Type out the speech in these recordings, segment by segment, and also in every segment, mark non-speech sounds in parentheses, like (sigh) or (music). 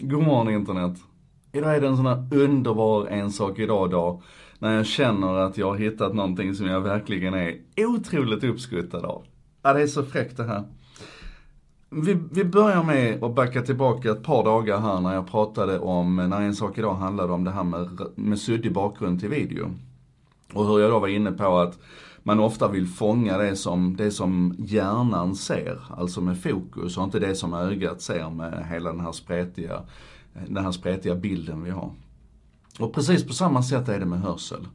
God morgon internet. Idag är det en sån här underbar en sak idag-dag. När jag känner att jag har hittat någonting som jag verkligen är otroligt uppskuttad av. Ja, det är så fräckt det här. Vi, vi börjar med att backa tillbaka ett par dagar här när jag pratade om, när en sak idag handlade om det här med, med suddig bakgrund till video. Och hur jag då var inne på att man ofta vill fånga det som, det som hjärnan ser, alltså med fokus och inte det som ögat ser med hela den här spretiga, den här spretiga bilden vi har. Och precis på samma sätt är det med hörsel.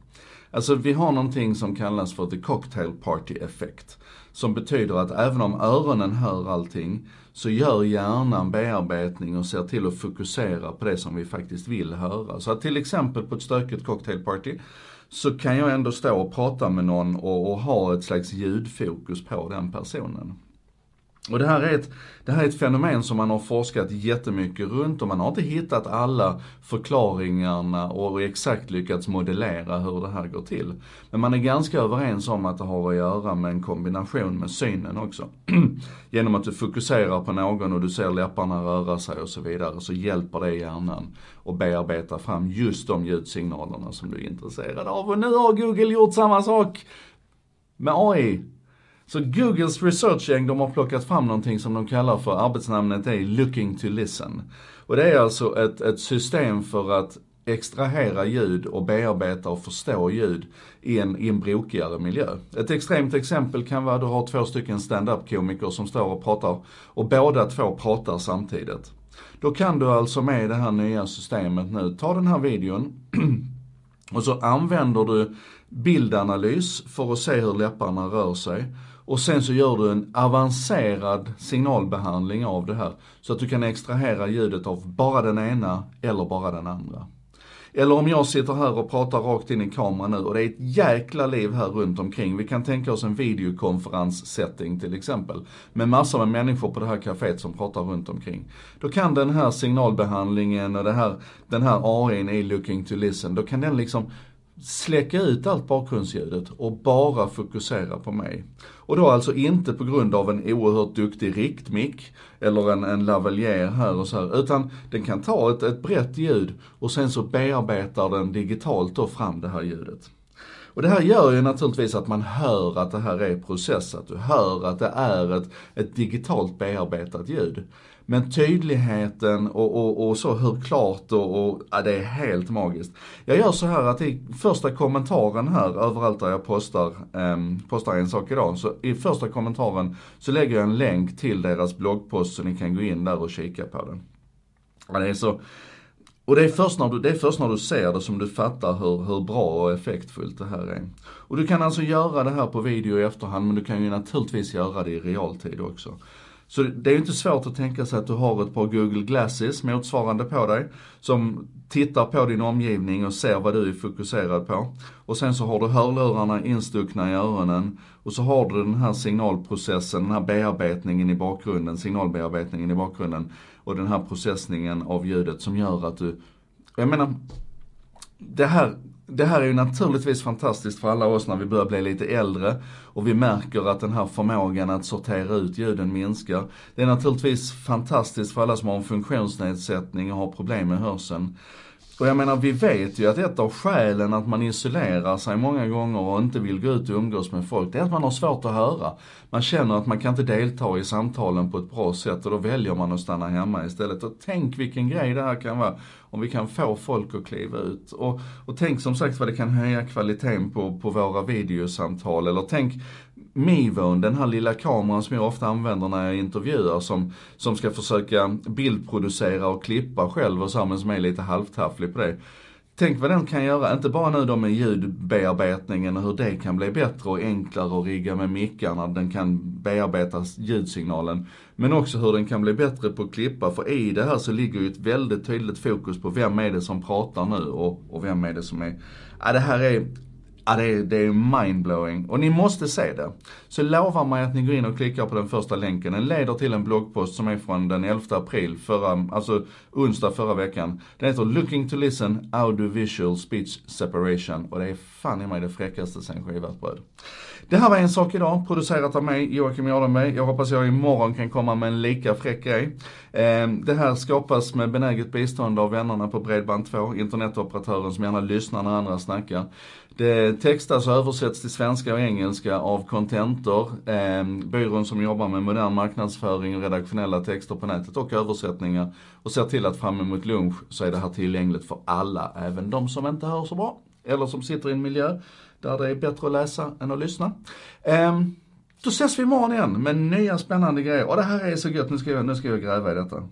Alltså vi har någonting som kallas för the cocktail party effect. Som betyder att även om öronen hör allting, så gör hjärnan bearbetning och ser till att fokusera på det som vi faktiskt vill höra. Så att till exempel på ett stökigt cocktailparty, så kan jag ändå stå och prata med någon och, och ha ett slags ljudfokus på den personen. Och det här, är ett, det här är ett fenomen som man har forskat jättemycket runt och man har inte hittat alla förklaringarna och exakt lyckats modellera hur det här går till. Men man är ganska överens om att det har att göra med en kombination med synen också. (clears throat) Genom att du fokuserar på någon och du ser läpparna röra sig och så vidare så hjälper det hjärnan att bearbeta fram just de ljudsignalerna som du är intresserad av. Och nu har Google gjort samma sak med AI. Så Googles researchgäng, de har plockat fram någonting som de kallar för, arbetsnamnet är Looking to Listen. Och det är alltså ett, ett system för att extrahera ljud och bearbeta och förstå ljud i en, i en brokigare miljö. Ett extremt exempel kan vara att du har två stycken stand-up komiker som står och pratar och båda två pratar samtidigt. Då kan du alltså med det här nya systemet nu ta den här videon (clears throat) och så använder du bildanalys för att se hur läpparna rör sig och sen så gör du en avancerad signalbehandling av det här. Så att du kan extrahera ljudet av bara den ena eller bara den andra. Eller om jag sitter här och pratar rakt in i kameran nu och det är ett jäkla liv här runt omkring. Vi kan tänka oss en videokonferenssetting till exempel. Med massor med människor på det här kaféet som pratar runt omkring. Då kan den här signalbehandlingen och det här, den här AIn i Looking to Listen, då kan den liksom släcka ut allt bakgrundsljudet och bara fokusera på mig. Och då alltså inte på grund av en oerhört duktig riktmick eller en, en lavalier här och så här, utan den kan ta ett, ett brett ljud och sen så bearbetar den digitalt då fram det här ljudet. Och det här gör ju naturligtvis att man hör att det här är processat. Du hör att det är ett, ett digitalt bearbetat ljud. Men tydligheten och, och, och så hur klart och, och ja, det är helt magiskt. Jag gör så här att i första kommentaren här, överallt där jag postar, eh, postar en sak idag, så i första kommentaren så lägger jag en länk till deras bloggpost så ni kan gå in där och kika på den. Ja, det är så, och det är, först när du, det är först när du ser det som du fattar hur, hur bra och effektfullt det här är. Och du kan alltså göra det här på video i efterhand, men du kan ju naturligtvis göra det i realtid också. Så det är ju inte svårt att tänka sig att du har ett par Google Glasses motsvarande på dig. Som tittar på din omgivning och ser vad du är fokuserad på. Och sen så har du hörlurarna instuckna i öronen. Och så har du den här signalprocessen, den här bearbetningen i bakgrunden, signalbearbetningen i bakgrunden. Och den här processningen av ljudet som gör att du, jag menar, det här det här är ju naturligtvis fantastiskt för alla oss när vi börjar bli lite äldre och vi märker att den här förmågan att sortera ut ljuden minskar. Det är naturligtvis fantastiskt för alla som har en funktionsnedsättning och har problem med hörseln. Och jag menar, vi vet ju att ett av skälen att man isolerar sig många gånger och inte vill gå ut och umgås med folk, det är att man har svårt att höra. Man känner att man kan inte delta i samtalen på ett bra sätt och då väljer man att stanna hemma istället. Och tänk vilken grej det här kan vara om vi kan få folk att kliva ut. Och, och tänk som sagt vad det kan höja kvaliteten på, på våra videosamtal. Eller tänk Mivon, den här lilla kameran som jag ofta använder när jag intervjuar som, som ska försöka bildproducera och klippa själv och så men som är lite halvtafflig på det. Tänk vad den kan göra, inte bara nu då med ljudbearbetningen och hur det kan bli bättre och enklare att rigga med mickarna, den kan bearbeta ljudsignalen. Men också hur den kan bli bättre på att klippa, för i det här så ligger ju ett väldigt tydligt fokus på vem är det som pratar nu och, och vem är det som är, ja det här är Ja, det är, det är mindblowing. Och ni måste se det. Så lova mig att ni går in och klickar på den första länken. Den leder till en bloggpost som är från den 11 april, förra, alltså onsdag förra veckan. Den heter Looking to listen audiovisual speech separation. Och det är fan i mig det fräckaste sen skivat bröd. Det här var en sak idag, producerat av mig, Joakim Jardenberg. Jag hoppas jag imorgon kan komma med en lika fräck grej. Ehm, det här skapas med benäget bistånd av vännerna på Bredband2, internetoperatören som gärna lyssnar när andra snackar. Det textas och översätts till svenska och engelska av Contentor, eh, byrån som jobbar med modern marknadsföring, och redaktionella texter på nätet och översättningar. Och ser till att fram emot lunch så är det här tillgängligt för alla, även de som inte hör så bra. Eller som sitter i en miljö där det är bättre att läsa än att lyssna. Eh, då ses vi imorgon igen med nya spännande grejer. Och det här är så gött, nu ska jag, nu ska jag gräva i detta.